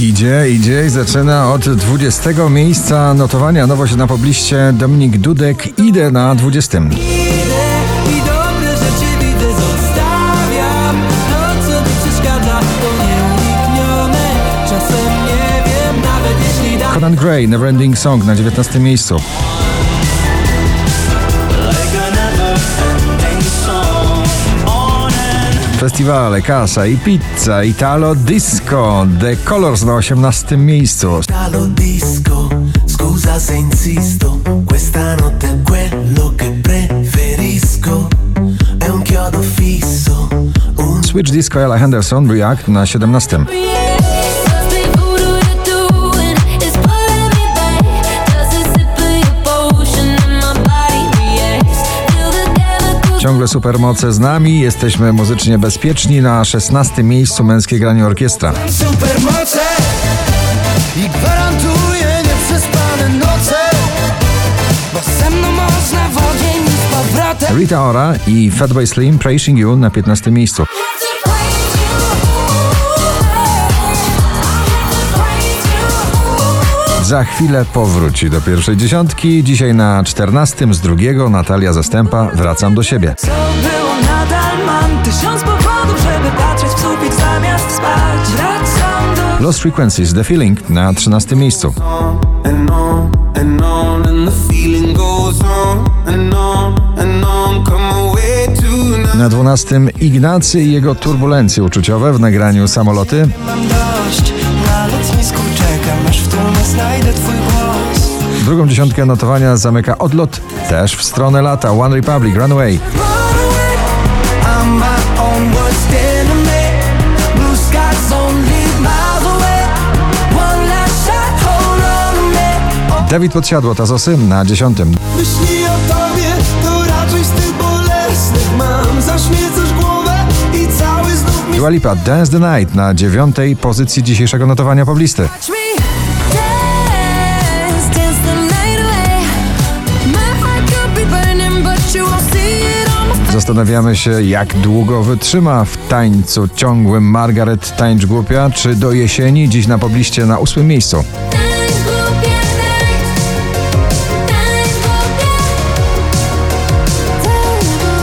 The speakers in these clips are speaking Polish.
Idzie, idzie i zaczyna od 20 miejsca notowania. Nowość na pobliście Dominik Dudek. Idę na 20. Idę i dobre rzeczy widzę zostawiam To co mi przeszkadza to nieuniknione Czasem nie wiem nawet jeśli da Conan Gray, Neverending Song na 19 miejscu. Festiwale, kasa i pizza, Italo Disco, The Colors na 18 miejscu. Italo disco, scusa se insisto Questa notte è quello che preferisco È un chiodo fisso Switch Disco Ella Henderson, React na 17. Ciągle supermoce z nami, jesteśmy muzycznie bezpieczni na 16 miejscu męskie granie orkiestra. supermoce I gwarantuję nieprzespane noce Bo ze mną można powrotem Rita Ora i Fatboy Slim Praising You na 15 miejscu. Za chwilę powróci do pierwszej dziesiątki. Dzisiaj na 14 z drugiego Natalia Zastępa Wracam do siebie. Co było nadal mam tysiąc powodów, żeby patrzeć w sufit zamiast spać Wracam do Lost Frequencies The Feeling na 13 miejscu. Na 12 Ignacy i jego turbulencje uczuciowe w nagraniu Samoloty. W znajdę twój głos Drugą dziesiątkę notowania zamyka odlot też w stronę lata One Republic Runaway. Dawid Podsiadło Tazosy na 10. Myśli o tobie, to raczej z tych bolesnych mam Zaśmiecasz głowę i cały znów mi Dua Lipa Dance the Night na dziewiątej pozycji dzisiejszego notowania poblisty. Zastanawiamy się, jak długo wytrzyma w tańcu ciągłym Margaret Tańcz Głupia, czy do jesieni dziś na pobliście na ósmym miejscu.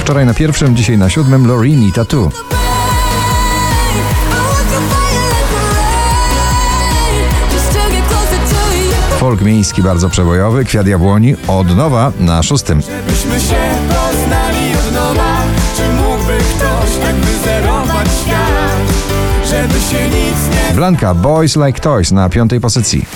Wczoraj na pierwszym, dzisiaj na siódmym Lorini Tattoo. Folk miejski bardzo przebojowy, Kwiat Jabłoni od nowa na szóstym. Blanka Boys Like Toys na piątej pozycji.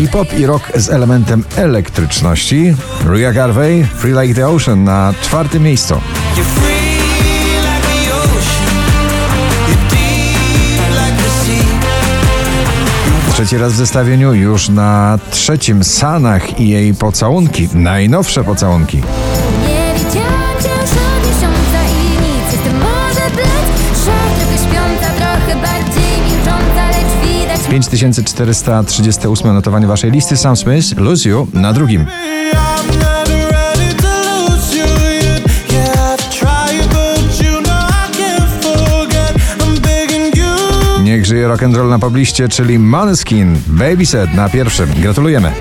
I pop i rock z elementem elektryczności. Ria Garvey, Free Like the Ocean na czwartym miejscu. Trzeci raz w zestawieniu już na trzecim Sanach i jej pocałunki. Najnowsze pocałunki. 5438 notowanie waszej listy. Sam Smith, Lose You na drugim. Niech żyje rock and roll na pobliście, czyli Måneskin, Babyset na pierwszym. Gratulujemy.